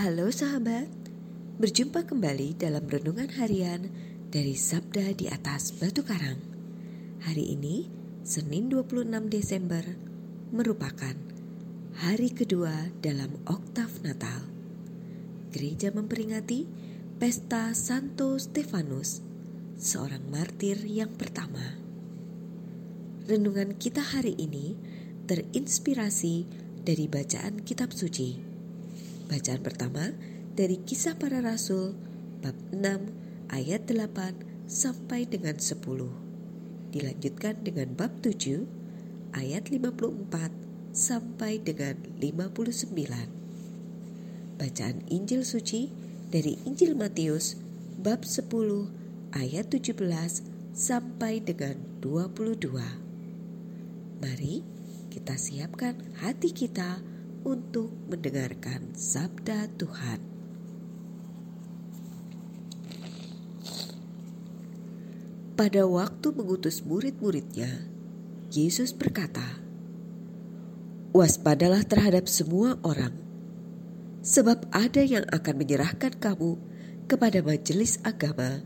Halo sahabat, berjumpa kembali dalam renungan harian dari Sabda di atas Batu Karang. Hari ini, Senin 26 Desember, merupakan hari kedua dalam oktav Natal. Gereja memperingati pesta Santo Stefanus, seorang martir yang pertama. Renungan kita hari ini terinspirasi dari bacaan kitab suci Bacaan pertama dari Kisah Para Rasul bab 6 ayat 8 sampai dengan 10. Dilanjutkan dengan bab 7 ayat 54 sampai dengan 59. Bacaan Injil suci dari Injil Matius bab 10 ayat 17 sampai dengan 22. Mari kita siapkan hati kita untuk mendengarkan sabda Tuhan. Pada waktu mengutus murid-muridnya, Yesus berkata, "Waspadalah terhadap semua orang, sebab ada yang akan menyerahkan kamu kepada majelis agama,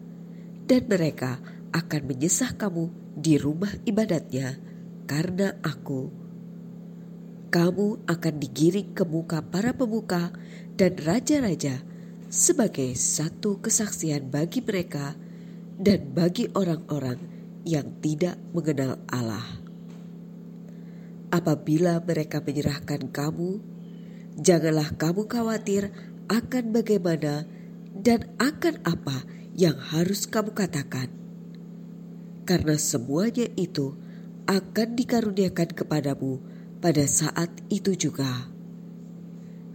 dan mereka akan menyesah kamu di rumah ibadatnya karena Aku." Kamu akan digiring ke muka para pemuka dan raja-raja sebagai satu kesaksian bagi mereka dan bagi orang-orang yang tidak mengenal Allah. Apabila mereka menyerahkan kamu, janganlah kamu khawatir akan bagaimana dan akan apa yang harus kamu katakan, karena semuanya itu akan dikaruniakan kepadamu pada saat itu juga.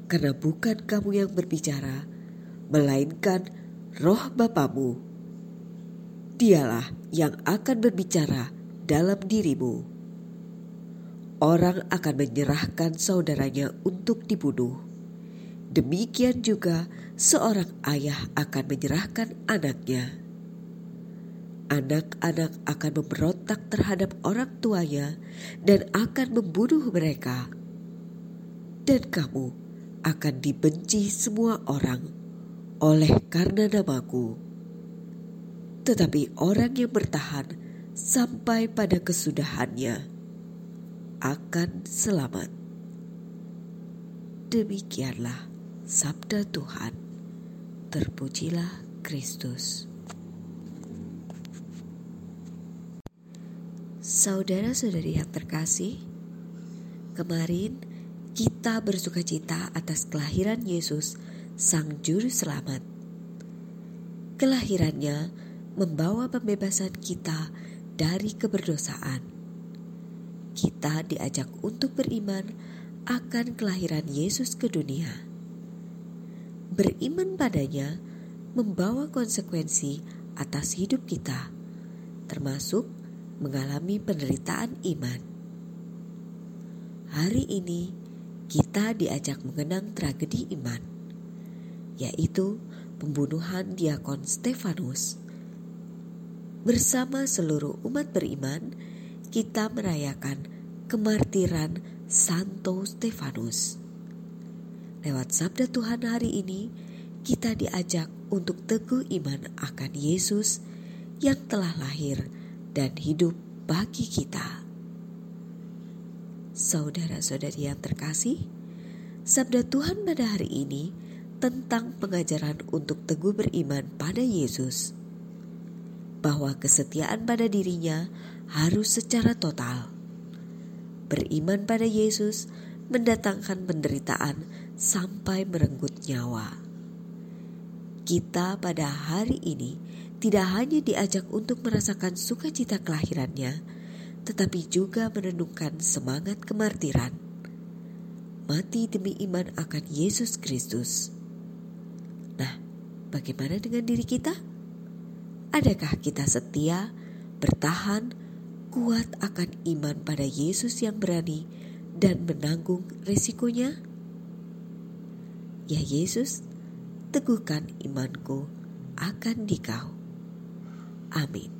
Karena bukan kamu yang berbicara, melainkan roh Bapamu. Dialah yang akan berbicara dalam dirimu. Orang akan menyerahkan saudaranya untuk dibunuh. Demikian juga seorang ayah akan menyerahkan anaknya anak-anak akan memberontak terhadap orang tuanya dan akan membunuh mereka. Dan kamu akan dibenci semua orang oleh karena namaku. Tetapi orang yang bertahan sampai pada kesudahannya akan selamat. Demikianlah sabda Tuhan. Terpujilah Kristus. Saudara-saudari yang terkasih, kemarin kita bersuka cita atas kelahiran Yesus, Sang Juru Selamat. Kelahirannya membawa pembebasan kita dari keberdosaan. Kita diajak untuk beriman akan kelahiran Yesus ke dunia. Beriman padanya membawa konsekuensi atas hidup kita, termasuk mengalami penderitaan iman. Hari ini kita diajak mengenang tragedi iman, yaitu pembunuhan diakon Stefanus. Bersama seluruh umat beriman, kita merayakan kemartiran Santo Stefanus. Lewat sabda Tuhan hari ini, kita diajak untuk teguh iman akan Yesus yang telah lahir dan hidup bagi kita. Saudara-saudari yang terkasih, sabda Tuhan pada hari ini tentang pengajaran untuk teguh beriman pada Yesus, bahwa kesetiaan pada dirinya harus secara total. Beriman pada Yesus mendatangkan penderitaan sampai merenggut nyawa. Kita pada hari ini tidak hanya diajak untuk merasakan sukacita kelahirannya, tetapi juga menenungkan semangat kemartiran. Mati demi iman akan Yesus Kristus. Nah, bagaimana dengan diri kita? Adakah kita setia, bertahan, kuat akan iman pada Yesus yang berani dan menanggung resikonya? Ya Yesus, teguhkan imanku akan dikau. Amin.